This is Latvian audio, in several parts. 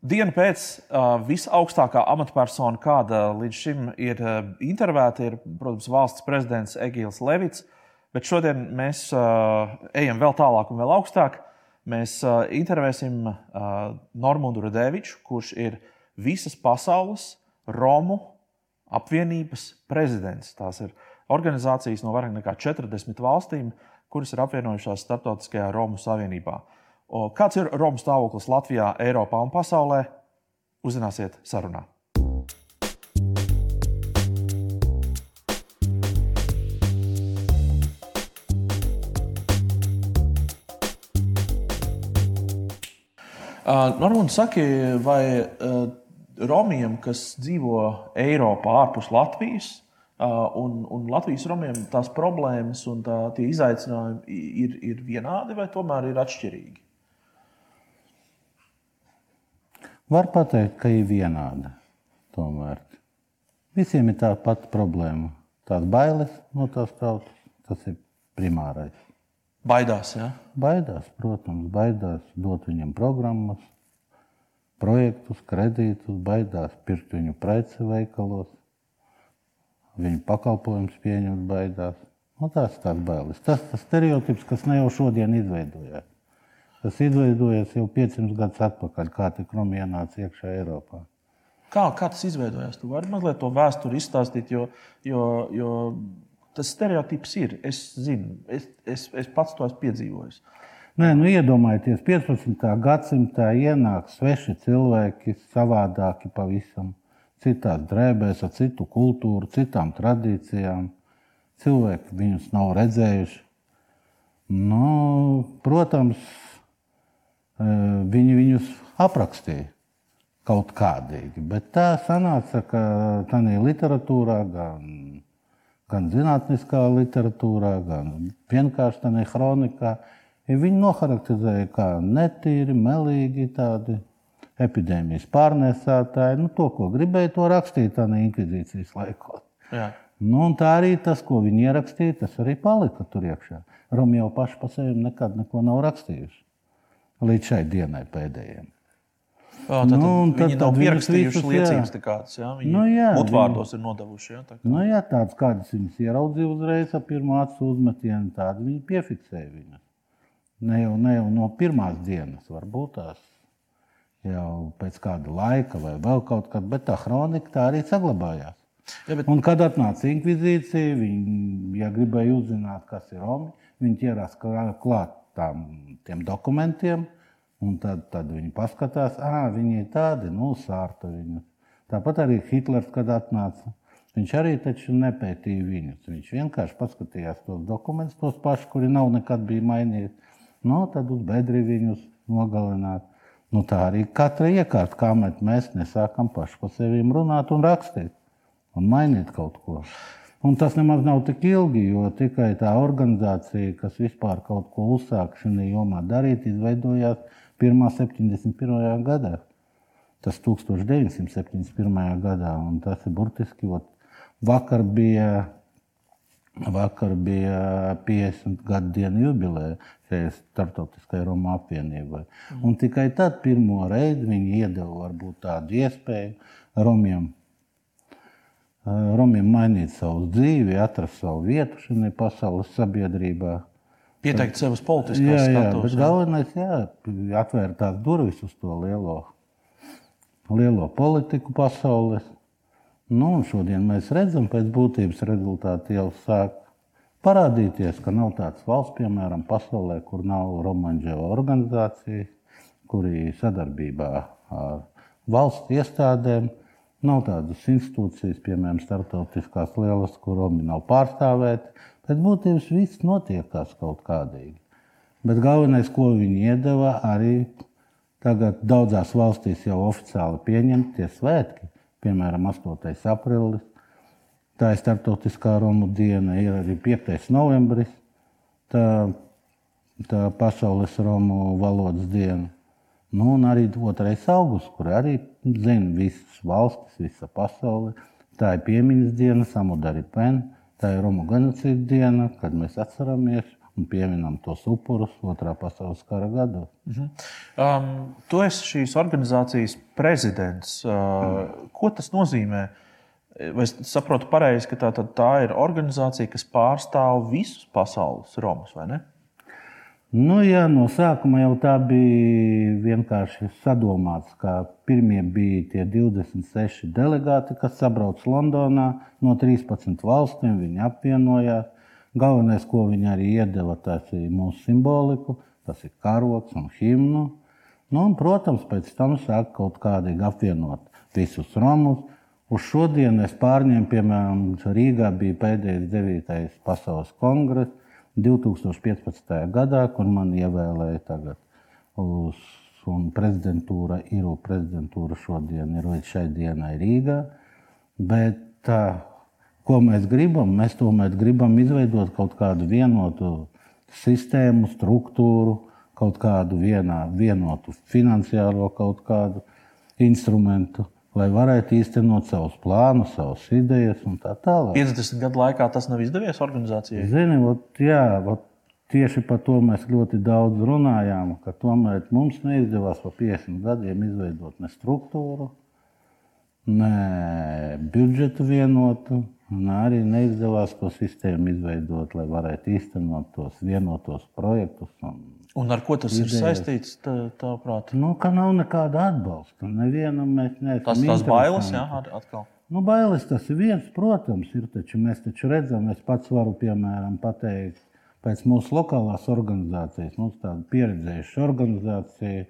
Dienu pēc uh, visaugstākā amatpersona, kāda līdz šim ir uh, intervēta, ir, protams, valsts prezidents Egīls Levits. Bet šodien mēs uh, ejam vēl tālāk un vēl augstāk. Mēs uh, intervēsim uh, Normundu Radeviču, kurš ir visas pasaules Romu apvienības prezidents. Tās ir organizācijas no vairāk nekā 40 valstīm, kuras ir apvienojušās Startautiskajā Romu Savienībā. Uh, Kāds ir Romu stāvoklis Latvijā, Eiropā un pasaulē? Uzzināsiet sarunā. Normāli saki, vai uh, Romiem, kas dzīvo Eiropā, ārpus Latvijas, un, un Latvijas romiem tās problēmas un tā, tie izaicinājumi ir, ir vienādi vai tomēr ir atšķirīgi? Var teikt, ka ir vienāda. Tomēr visiem ir tā pati problēma. Tās bailes no tās tautas, tas ir primārais. Baidās, jā? Baidās, protams, baidās dot viņiem programmas, projektus, kredītus, baidās pirkt viņu preci veikalos, viņu pakalpojumus pieņemt, baidās. Nu, tās ir tās bailes. Tas ir stereotips, kas ne jau šodien izveidojās. Tas izveidojās jau 500 gadus atpakaļ, kā tik Romi ienāca iekšā Eiropā. Kā, kā tas izveidojās? Jūs varat mazliet to vēsturi izstāstīt, jo, jo, jo tas stereotips ir. Es zinu, es, es, es pats to esmu piedzīvojis. Nē, nu iedomājieties, 15. gadsimtā ienāk sveši cilvēki, savādāki pavisam, citās drēbēs, ar citu kultūru, citām tradīcijām. Cilvēki viņus nav redzējuši. Nu, protams, viņi viņus aprakstīja kaut kādīgi. Bet tā sanāca, ka tādā literatūrā, gan, gan zinātniskā literatūrā, gan vienkārši tādā kronikā, viņi noharakterizēja kā netīri, melīgi tādi epidēmijas pārnēsātāji. Nu, to, ko gribēja, to rakstīt tādā inkvizīcijas laikos. Nu, tā arī tas, ko viņi ierakstīja, tas arī palika tur iekšā. Romi jau paši par sevi nekad neko nav rakstījuši līdz šai dienai pēdējiem. Jā, tad, nu, tad, viņi tad, nav pierakstījuši liecības tādas, jā, viņi nu, jā, mutvārdos ir nodevuši. Jā, tā kā. nu, jā, tādas, kādas viņas ieraudzīja uzreiz ar pirmā acu uzmetienu, tādu viņi piefiksēja viņas. Ne jau, ne jau no pirmās dienas, varbūt tās jau pēc kāda laika vai vēl kaut kad, bet tā kronika tā arī saglabājās. Ja, bet... Un kad atnāca inkvizīcija, viņi, ja gribēja uzzināt, kas ir Romi, viņi ķērās klāt tām, tiem dokumentiem, un tad, tad viņi paskatās, ah, viņi ir tādi, nu, sārta viņus. Tāpat arī Hitlers, kad atnāca, viņš arī taču nepētīja viņus. Viņš vienkārši paskatījās tos dokumentus, tos pašus, kuri nav nekad bija mainīti. Nu, tad uz bedri viņus nogalināt. Nu, tā arī katra iekārta, kā mēs nesākam paši par sevi runāt un rakstīt un mainīt kaut ko. Un tas nemaz nav tik ilgi, jo tikai tā organizācija, kas vispār kaut ko uzsāka šajā jomā darīt, izveidojās 171. gadā. Tas 1971. gadā, un tas ir burtiski, ot, vakar bija, vakar bija 50 gadu dienu jubileja šajai starptautiskajai Roma apvienībai. Mm. Un tikai tad pirmo reizi viņi iedeva varbūt tādu iespēju Romiem Romiem mainīt savu dzīvi, atrast savu vietu šajā pasaules sabiedrībā. Pieteikt savas status. Bet galvenais ir atvērt tās durvis uz to lielo, lielo politiku pasaules. Nu, šodien mēs redzam, pēc būtības rezultāti jau sāk parādīties, ka nav tādas valsts, piemēram, pasaulē, kur nav romanģēva organizācija, kuri sadarbībā ar valsts iestādēm Nav tādas institūcijas, piemēram, starptautiskās lielas, kur Romi nav pārstāvēti. Pēc būtības viss notiekās kaut kādīgi. Bet galvenais, ko viņi iedeva, arī tagad daudzās valstīs jau oficiāli pieņemtie svētki, piemēram, 8. aprīlis. Tā ir starptautiskā Romu diena, ir arī 5. novembris, tā, tā pasaules Romu valodas diena. Nu, un arī 2. augusts, kur arī zina visas valstis, visa pasaule. Tā ir piemiņas diena, samudari pen, tā ir Romu genocīda diena, kad mēs atceramies un pieminam tos upurus otrā pasaules kara gados. Uh -huh. um, tu esi šīs organizācijas prezidents. Uh, ko tas nozīmē? Vai es saprotu pareizi, ka tā, tā ir organizācija, kas pārstāv visus pasaules romus, vai ne? Nu, jā, no sākuma jau tā bija vienkārši sadomāts, ka pirmie bija tie 26 delegāti, kas sabrauc Londonā no 13 valstīm. Viņi apvienojās. Galvenais, ko viņi arī iedeva, tas ir mūsu simboliku, tas ir karoks un himnu. Nu, un, protams, pēc tam sāk kaut kādīgi apvienot visus romus. Uz šodienu es pārņēmu, piemēram, Rīgā bija pēdējais 9. pasaules kongress 2015. gadā, kur man ievēlēja tagad uz, un prezidentūra ir, prezidentūra šodien ir līdz šai dienai Rīgā. Bet ko mēs gribam, mēs tomēr gribam izveidot kaut kādu vienotu sistēmu, struktūru, kaut kādu vienā, vienotu finansiālo kaut kādu instrumentu lai varētu īstenot savus plānus, savas idejas un tā tālāk. 50 gadu laikā tas nav izdevies organizācijai. Zini, ot, jā, ot, tieši par to mēs ļoti daudz runājām, ka tomēr mums neizdevās pa 50 gadiem izveidot ne struktūru, ne budžetu vienotu. Un arī neizdevās to sistēmu izveidot, lai varētu īstenot tos vienotos projektus un Un ar ko tas idejas. ir saistīts? Tavuprāt, nu, ka nav nekāda atbalsta. Nevienam mēs neesam. Tas ir bailes, jā, atkal. Nu, bailes tas ir viens, protams, ir. Taču mēs taču redzam, es pats varu, piemēram, pateikt, pēc mūsu lokālās organizācijas, mums tāda pieredzējuša organizācija.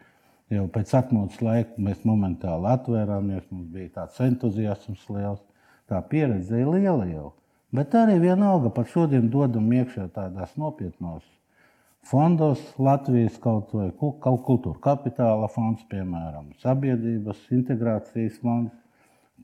Jau pēc atmodas laika mēs momentāli atvērāmies, mums bija tāds entuziasms liels, tā pieredze ir liela jau. Bet arī vienalga par šodien dodam iekšā tādās nopietnās fondos Latvijas kaut vai kaut kultūra kapitāla fonds, piemēram, sabiedrības integrācijas fonds,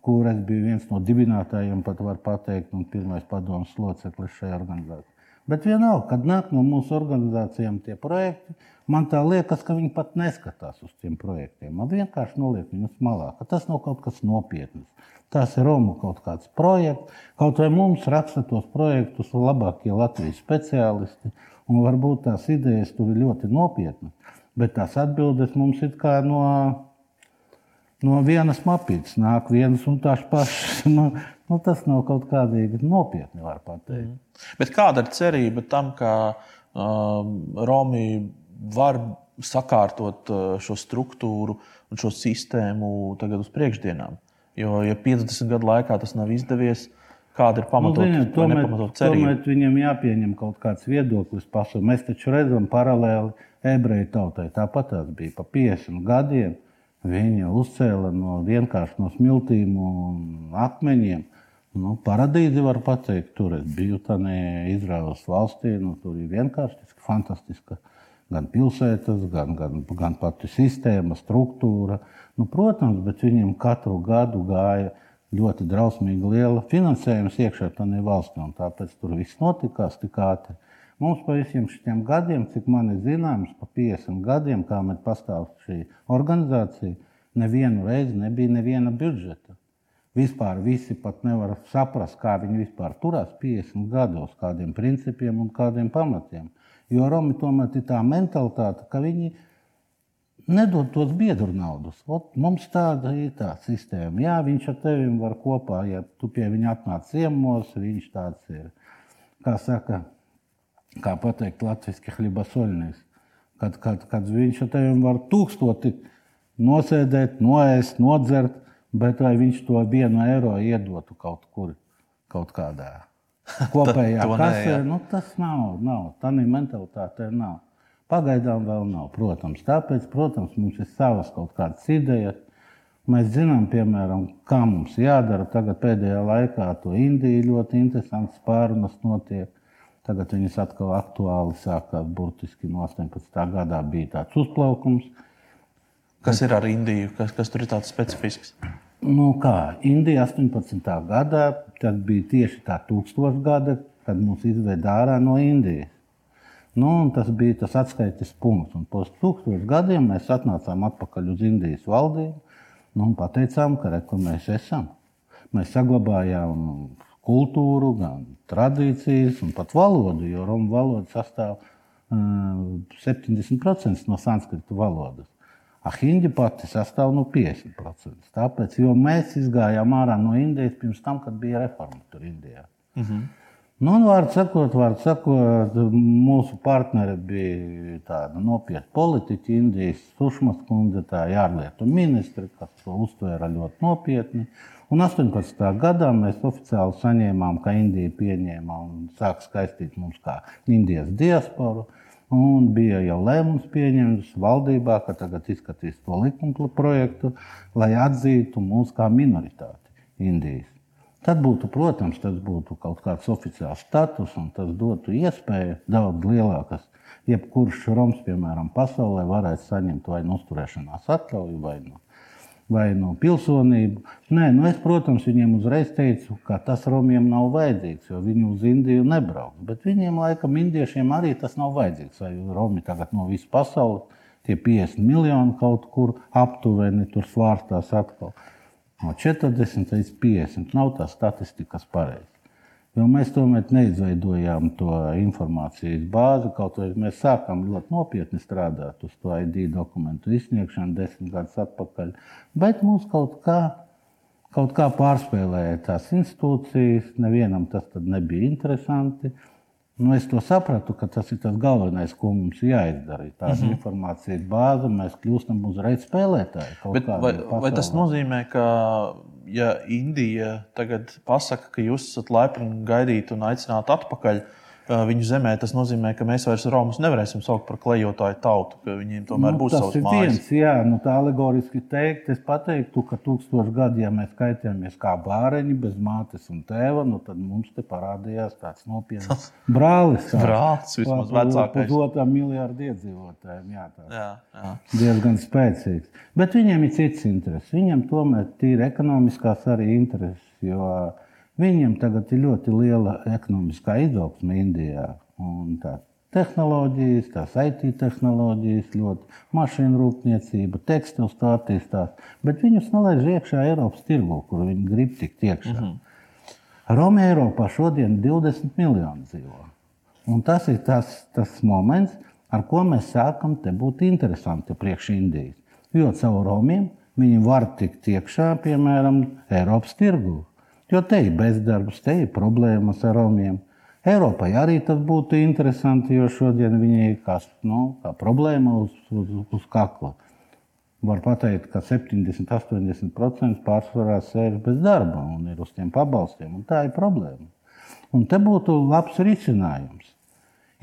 kur es biju viens no dibinātājiem, pat var pateikt, un pirmais padomus loceklis šajā organizācijā. Bet vienalga, kad nāk no mūsu organizācijām tie projekti, man tā liekas, ka viņi pat neskatās uz tiem projektiem. Man vienkārši noliek viņus malā, ka tas nav kaut kas nopietns. Tas ir Romu kaut kāds projekts, kaut vai mums raksta tos projektus labākie Latvijas speciālisti. Un varbūt tās idejas tur ir ļoti nopietnas, bet tās atbildes mums ir kā no, no vienas mapītes. Nāk vienas un tās pašas. Nu, nu, tas nav kaut kādīgi nopietni, var pateikt. Mm. Bet kāda ir cerība tam, ka um, Romi var sakārtot uh, šo struktūru un šo sistēmu tagad uz priekšdienām? Jo, ja 50 gadu laikā tas nav izdevies, Kāda ir pamatot, nu, tomēr, tomēr viņam jāpieņem kaut kāds viedoklis pašam. Mēs taču redzam paralēli ebreju tautai. Tāpat tās bija pa 50 gadiem. Viņa uzcēla no vienkārši no smiltīm un akmeņiem. Nu, paradīze var teikt, tur es biju Izraels valstī. Nu, tur ir vienkārši fantastiska gan pilsētas, gan, gan, gan pati sistēma, struktūra. Nu, protams, bet viņiem katru gadu gāja ļoti drausmīgi liela finansējuma iekšā tam valstīm. Tāpēc tur viss notikās tik ātri. Mums pa visiem šiem gadiem, cik man ir zināms, pa 50 gadiem, kā mēs pastāv šī organizācija, nevienu reizi nebija neviena budžeta. Vispār visi pat nevar saprast, kā viņi vispār turās 50 gados, kādiem principiem un kādiem pamatiem. Jo Romi tomēr ir tā mentalitāte, ka viņi ir nedod tos biedru naudus. Ot, mums tāda ir tā sistēma. Jā, viņš ar tevi var kopā, ja tu pie viņa atnāc ciemos, viņš tāds ir. Kā saka, kā pateikt, latviešu hlibasoļnieks. Kad, kad, kad viņš ar tevi var tūkstoti nosēdēt, noēst, nodzert, bet vai viņš to vienu eiro iedotu kaut kur, kaut kādā kopējā kasē, nu, tas nav. nav. Tā mentalitāte nav. Pagaidām vēl nav, protams. Tāpēc, protams, mums ir savas kaut kādas idejas. Mēs zinām, piemēram, kā mums jādara. Tagad pēdējā laikā to Indija ļoti interesants pārunas notiek. Tagad viņas atkal aktuāli sākās. Burtiski no 18. gadā bija tāds uzplaukums. Kas ir ar Indiju? Kas, kas tur ir tāds specifisks? Nu, kā Indija 18. gadā, tad bija tieši tā tūkstošgada, kad mūs izveda ārā no Indijas. Nu, tas bija tas atskaites punkts. Un pēc tūkstošiem gadiem mēs atnācām atpakaļ uz Indijas valdību nu, un teicām, ka re, mēs esam. Mēs saglabājām kultūru, gan tradīcijas, un pat valodu, jo Romu valoda sastāv 70% no sanskritu valodas. A hindi pati sastāv no 50%. Tāpēc, jo mēs izgājām ārā no Indijas pirms tam, kad bija reforma tur Indijā. Uh -huh. Nu, vārdu sakot, vārdu sakot, mūsu partneri bija tāda nopietna politiķa, Indijas Sušmas kundze, tā ārlietu ministri, kas to uztvēra ļoti nopietni. Un 18. gadā mēs oficiāli saņēmām, ka Indija pieņēma un sāk skaistīt mums kā Indijas diasporu. Un bija jau lēmums pieņemts valdībā, ka tagad izskatīs to likuma projektu, lai atzītu mūs kā minoritāti Indijas. Tad būtu, protams, tas būtu kaut kāds oficiāls status, un tas dotu iespēju daudz lielākas. Jebkurš roms, piemēram, pasaulē varētu saņemt vai nu uzturēšanās atļauju, vai nu vai no pilsonību. Nē, nu es, protams, viņiem uzreiz teicu, ka tas romiem nav vajadzīgs, jo viņi uz Indiju nebrauks. Bet viņiem, laikam, indiešiem arī tas nav vajadzīgs. Vai romi tagad no visas pasaules, tie 50 miljoni kaut kur aptuveni tur svārstās atkal. No 40 līdz 50 nav tā statistikas pareizi. Jo mēs tomēr neizveidojām to informācijas bāzi. Kaut arī mēs sākām ļoti nopietni strādāt uz to ID dokumentu izsniegšanu desmit gadus atpakaļ. Bet mums kaut kā, kaut kā pārspēlēja tās institūcijas. Nevienam tas nebija interesanti. Nu, es to sapratu, ka tas ir tas galvenais, ko mums jāizdara. Tāda uh mhm. -huh. informācijas bāze, mēs kļūstam uzreiz spēlētāji. Vai, vai tas nozīmē, ka ja Indija tagad pasaka, ka jūs esat laipni gaidīti un aicināti atpakaļ, viņu zemē, tas nozīmē, ka mēs vairs Romas nevarēsim saukt par klejotāju tautu, ka viņiem tomēr nu, būs savs mājas. Viens, jā, nu, tā alegoriski teikt, es pateiktu, ka tūkstoši gadi, ja mēs skaitījāmies kā bāreņi bez mātes un tēva, nu, tad mums te parādījās tāds nopietns brālis. brālis, vismaz vecākais. Pusotram miljardu iedzīvotājiem, jā, tāds jā, jā. diezgan spēcīgs. Bet viņiem ir cits intereses. Viņiem tomēr tīri ekonomiskās arī intereses, jo Viņiem tagad ir ļoti liela ekonomiskā izaugsme Indijā. Tā tehnoloģijas, tās IT tehnoloģijas, ļoti mašīnu rūpniecība, tekstils tā attīstās, bet viņus nelaiž iekšā Eiropas tirgu, kur viņi grib tikt iekšā. Mm -hmm. Roma Eiropā šodien 20 miljoni dzīvo. Un tas ir tas, tas moments, ar ko mēs sākam te būt interesanti priekš Indijas. Jo caur Romiem viņi var tikt iekšā, piemēram, Eiropas tirgū. Jo te ir bezdarbs, te ir problēmas ar romiem. Eiropai arī tas būtu interesanti, jo šodien viņi ir kā, nu, kā problēma uz, uz, uz kakla. Var teikt, ka 70, 80% pārsvarā sēž bez darba un ir uz tiem pabalstiem. Tā ir problēma. Un te būtu labs risinājums.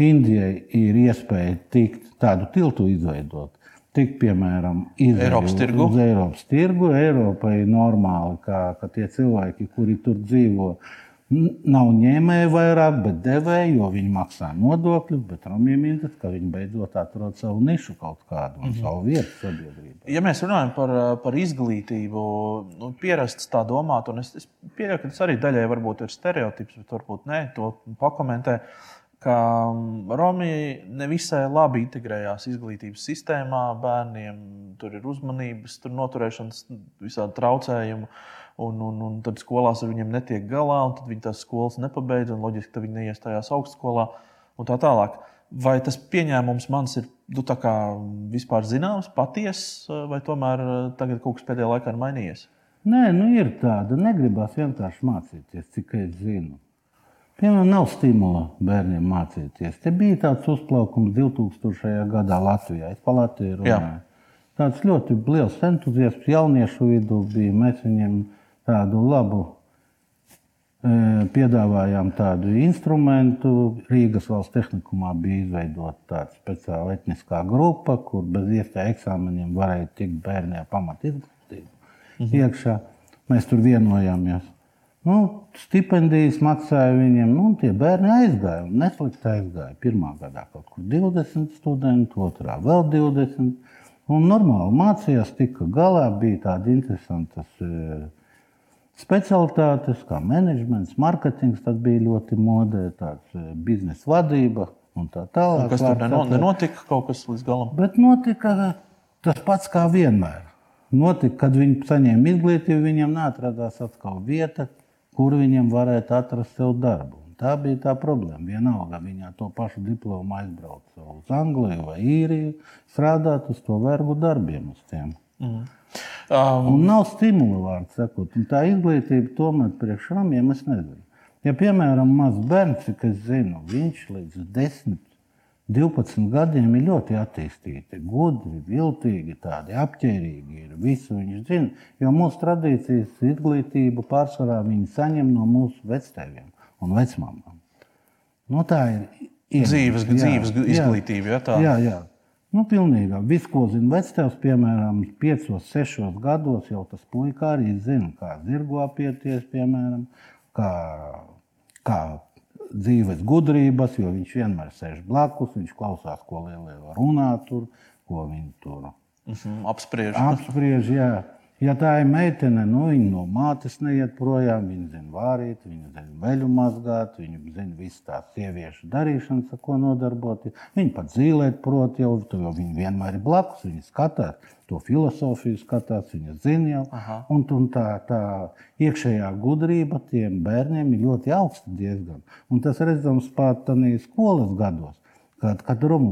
Indijai ir iespēja tikt tādu tiltu izveidot, tik, piemēram, Eiropas tirgu. Uz Eiropas tirgu. Eiropai ir normāli, ka, ka tie cilvēki, kuri tur dzīvo, nav ņēmēji vairāk, bet devēji, jo viņi maksā nodokļus. Bet Romiem ir tas, ka viņi beidzot atrod savu nišu kaut kādu un mm -hmm. savu vietu sabiedrībā. Ja mēs runājam par, par izglītību, nu, pierasts tā domāt, un es, es pieļauju, ka tas arī daļai varbūt ir stereotips, bet varbūt nē, to pakomentēt ka mm, Romi nevisai labi integrējās izglītības sistēmā. Bērniem tur ir uzmanības, tur noturēšanas visādi traucējumi. Un, un, un tad skolās ar viņiem netiek galā, un tad viņi tās skolas nepabeidz, un loģiski, ka viņi neiestājās augstskolā un tā tālāk. Vai tas pieņēmums mans ir nu, vispār zināms, patiess, vai tomēr eh, tagad kaut kas pēdējā laikā ir mainījies? Nē, nu ir tāda. Negribas vienkārši mācīties, cik es zinu. Piemēram, nav stimula bērniem mācīties. Te bija tāds uzplaukums 2000. gadā Latvijā. Es par Latviju runāju. Tāds ļoti liels entuziasms jauniešu vidū bija. Mēs viņiem tādu labu e, piedāvājām tādu instrumentu. Rīgas valsts tehnikumā bija izveidota tāda speciāla etniskā grupa, kur bez iespēju eksāmeniem varēja tikt bērniem pamatizglītību mhm. iekšā. Mēs tur vienojāmies. Nu, stipendijas maksāja viņiem, nu, tie bērni aizgāja. Neslikti aizgāja. Pirmā gadā kaut kur 20 studenti, otrā vēl 20. Un normāli mācījās, tika galā, bija tādas interesantas e, specialitātes, kā menedžments, mārketings. Tas bija ļoti modē, tāds e, biznesa vadība un tā tālāk. Un kas tur neno, nenotika kaut kas līdz galam? Bet notika tas pats kā vienmēr. Notika, kad viņi saņēma izglītību, viņiem neatradās atkal vieta, kur viņiem varētu atrast sev darbu. Un Tā bija tā problēma. Vienalga viņa to pašu diplomu aizbrauca uz Angliju vai Īriju, strādāt uz to vergu darbiem. Mm. Um. Un nav stimula, vārds sakot. Un tā izglītība tomēr priekš ramiem es nezinu. Ja, piemēram, mazs bērns, kas zinu, viņš līdz 10, 12 gadiem ir ļoti attīstīti, gudri, viltīgi, tādi apģērbīgi. Ir visu viņš zina, jo mūsu tradīcijas izglītību pārsvarā viņi saņem no mūsu vectēviem un vecmāmām. Nu, tā ir iemesls. dzīves, jā, dzīves izglītība. Jā, tā. jā, jā. Nu, pilnībā. Viss, ko zina vectēvs, piemēram, 5, 6 gados, jau tas puika arī zina, kā zirgu apieties, piemēram, kā, kā dzīves gudrības, jo viņš vienmēr sēž blakus, viņš klausās, ko lielie runā tur, ko viņi tur uh -huh, apspriež. apspriež jā. Ja tā ir meitene, nu, viņa no mātes neiet projām, viņa zina vārīt, viņa zina veļu mazgāt, viņa zina visas tās sieviešu darīšanas, ar ko nodarboties. Viņa pat zīmēt, prot, jau, jo viņa vienmēr ir blakus, viņa skatās to filozofiju, skatās, viņa zina jau. Aha. Un, un tā, tā iekšējā gudrība tiem bērniem ir ļoti augsta diezgan. Un tas redzams pat skolas gados. Kad,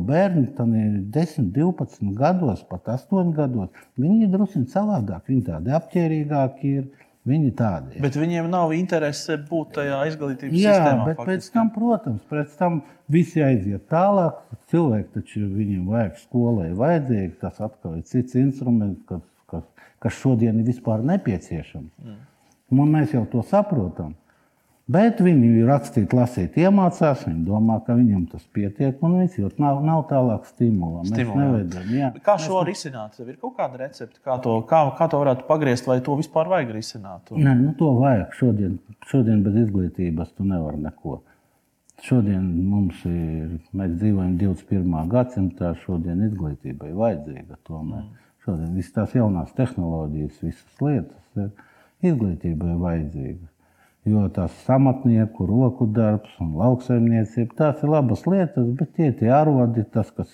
bērni tam ir 10, 12 gados, pat 8 gados, viņi ir drusku savādāk. Viņi tādi apģērbīgāki ir. Viņi tādi ir. Bet viņiem nav interese būt tajā izglītības Jā, sistēmā. Bet faktiski. pēc tam, protams, pēc tam visi aiziet tālāk. Cilvēki taču viņiem vajag skolai, vajadzīgi tas atkal ir cits instruments, kas, kas, kas šodien ir vispār nepieciešams. Mm. Un mēs jau to saprotam. Bet viņi rakstīt, lasīt, iemācās. Viņi domā, ka viņam tas pietiek, un viss jau nav, nav tālāk stimula. Nevedam, kā šo mēs... risināt? Tev ir kaut kāda recepte, kā to, kā, kā to varētu pagriezt, vai to vispār vajag risināt? Un... Nē, nu, to vajag. Šodien, šodien bez izglītības tu nevari neko. Šodien mums ir, mēs dzīvojam 21. gadsimtā, šodien izglītība ir vajadzīga. Tomēr. Mm. Šodien visas tās jaunās tehnoloģijas, visas lietas ir izglītība ir vajadzīga. Jo tās amatnieku, roku darbs un lauksaimniecība, tās ir labas lietas, bet tie ir arodi, tas, kas,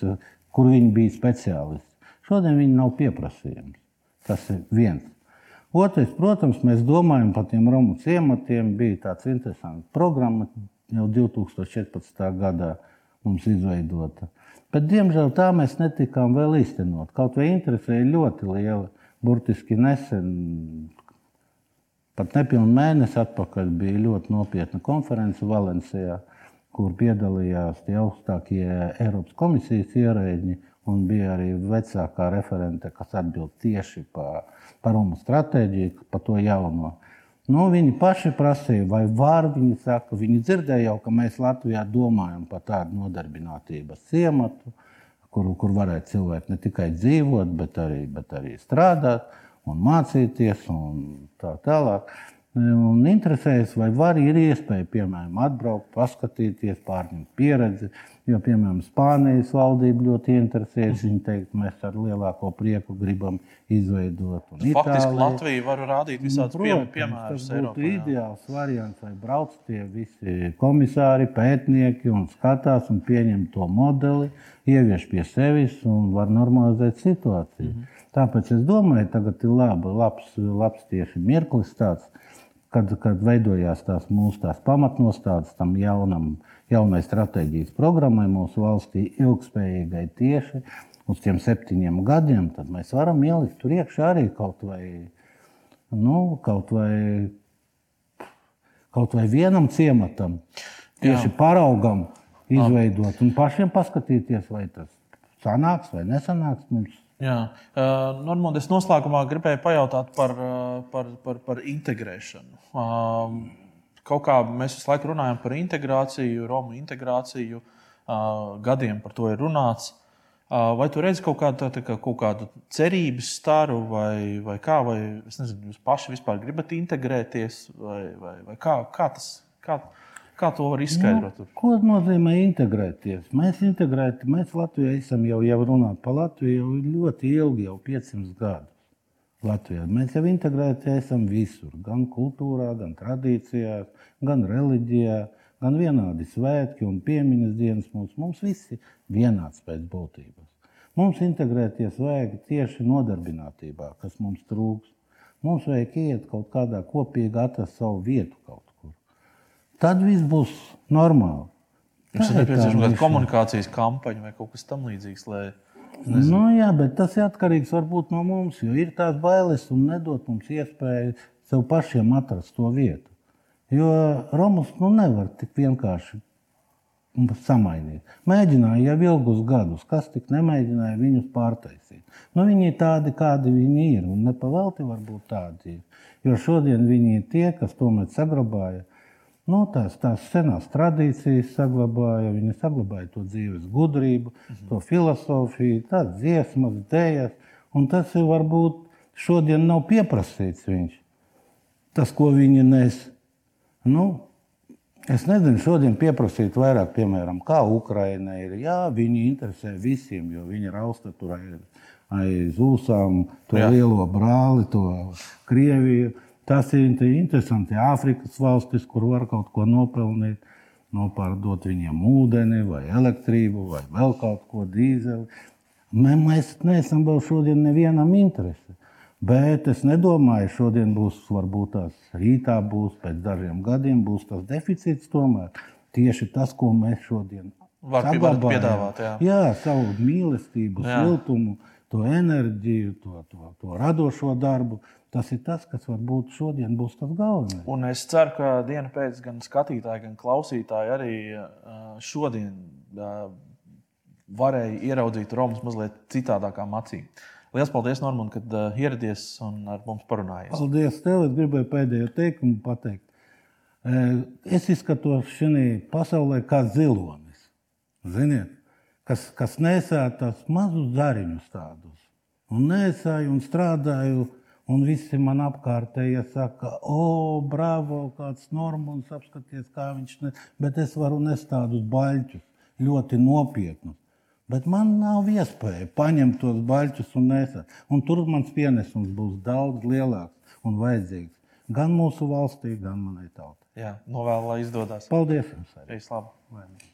kur viņi bija speciālisti. Šodien viņi nav pieprasījums. Tas ir viens. Otrais, protams, mēs domājam par tiem Romu ciematiem. Bija tāds interesants programma jau 2014. gadā mums izveidota. Bet, diemžēl, tā mēs netikām vēl īstenot. Kaut vai interese ir ļoti liela. Burtiski nesen Pat nepilnu mēnesi atpakaļ bija ļoti nopietna konference Valencijā, kur piedalījās tie augstākie Eiropas komisijas ierēģi. Un bija arī vecākā referente, kas atbild tieši par, par Romu stratēģiju, par to jauno. Nu, viņi paši prasīja, vai var. Viņi saka, viņi dzirdēja jau, ka mēs Latvijā domājam par tādu nodarbinātības ciematu, kur, kur varētu cilvēki ne tikai dzīvot, bet arī, bet arī strādāt un mācīties un tā tālāk. Un interesējas, vai var ir iespēja, piemēram, atbraukt, paskatīties, pārņemt pieredzi. Jo, piemēram, Spānijas valdība ļoti interesējas. Viņi teikt, mēs ar lielāko prieku gribam izveidot. Faktiski Latvija var rādīt visādus pie, piemērus. Tas būtu Eiropā, ideāls variants, lai brauc tie visi komisāri, pētnieki un skatās un pieņem to modeli, ievieš pie sevis un var normalizēt situāciju. Mm -hmm. Tāpēc es domāju, tagad ir laba, labs, labs tieši mirklis tāds, kad, kad veidojās tās mūsu tās pamatnostādes tam jaunam, jaunai stratēģijas programmai mūsu valstī, ilgspējīgai tieši uz tiem septiņiem gadiem, tad mēs varam ielikt tur iekšā arī kaut vai, nu, kaut vai, kaut vai vienam ciematam, tieši Jā. paraugam izveidot un pašiem paskatīties, vai tas sanāks vai nesanāks mums Jā, uh, Normāli es noslēgumā gribēju pajautāt par, par, par, par integrēšanu. Uh, kaut kā mēs visu laiku runājam par integrāciju, Romu integrāciju, uh, gadiem par to ir runāts. Vai tu redzi kaut kādu, tā, kā, kaut kādu cerības staru, vai, vai kā, vai nezinu, jūs paši vispār gribat integrēties, vai, vai, vai kā, kā tas? Kā, Kā to var izskaidrot? Nu, ko nozīmē integrēties? Mēs integrēti, mēs Latvijā esam jau, jau runājuši par Latviju jau ļoti ilgi, jau 500 gadus. Latvijā. Mēs jau integrēti esam visur, gan kultūrā, gan tradīcijās, gan reliģijā, gan vienādi svētki un piemiņas dienas. Mums, mums viss ir vienāds pēc būtības. Mums integrēties vajag tieši nodarbinātībā, kas mums trūks. Mums vajag iet kaut kādā kopīgi atrast savu vietu kaut tad viss būs normāli. Mums ir nepieciešama kāda niša. komunikācijas kampaņa vai kaut kas tamlīdzīgs. Lai... Nu, jā, bet tas ir atkarīgs no mums, jo ir tās bailes un nedot mums iespēju sev pašiem atrast to vietu. Jo Romas nu, nevar tik vienkārši samainīt. Mēģināja jau ilgus gadus, kas tik nemēģināja viņus pārtaisīt. Nu, viņi ir tādi, kādi viņi ir, un nepavēlti varbūt tādi ir. Jo šodien viņi ir tie, kas tomēr saglabāja nu, tās, tās senās tradīcijas, saglabāja, viņi saglabāja to dzīves gudrību, mhm. to filozofiju, tādas dziesmas, dēļas. Tas ir varbūt šodien nav pieprasīts viņš. Tas, ko viņi nes. Nu, Es nezinu, šodien pieprasīt vairāk, piemēram, kā Ukraiņai ir. Jā, viņi interesē visiem, jo viņi rausta tur aiz, aiz ūsām, to Jā. lielo brāli, to Krieviju. Tas ir interesanti. Āfrikas valstis, kur var kaut ko nopelnīt, nopārdot viņiem ūdeni, vai elektrību, vai vēl kaut ko dīzeli. Mēs neesam vēl šodien nevienam interesi. Bet es nedomāju, šodien būs, varbūt tās rītā būs, pēc dažiem gadiem būs tas deficīts. Tomēr tieši tas, ko mēs šodien saglabājam, jā. jā, savu mīlestību, siltumu, to enerģiju, to, to, to radošo darbu. Tas ir tas, kas varbūt šodien būs tas galvenais. Un es ceru, ka diena pēc gan skatītāji, gan klausītāji arī šodien varēja ieraudzīt Romas mazliet citādākām acīm. Lielas paldies, Normand, kad ieradies un ar mums parunājies. Paldies tev. Es gribēju pēdējo teikumu pateikt. Es izskatos šajā pasaulē kā zilonis. Ziniet, kas, kas nesēja tās mazus zariņus tādus. Un nesēju un strādāju. Un visi man apkārtēji saka, o, bravo, kāds normāls, apskaties, kā viņš ne. Bet es varu nest tādus baļķus, ļoti nopietnus. Bet man nav iespēja paņemt tos baļķus un nesēt. Un tur mans pienesums būs daudz lielāks un vajadzīgs gan mūsu valstī, gan manai tautai. Jā, novēlu, lai izdodas. Paldies jums! Labi!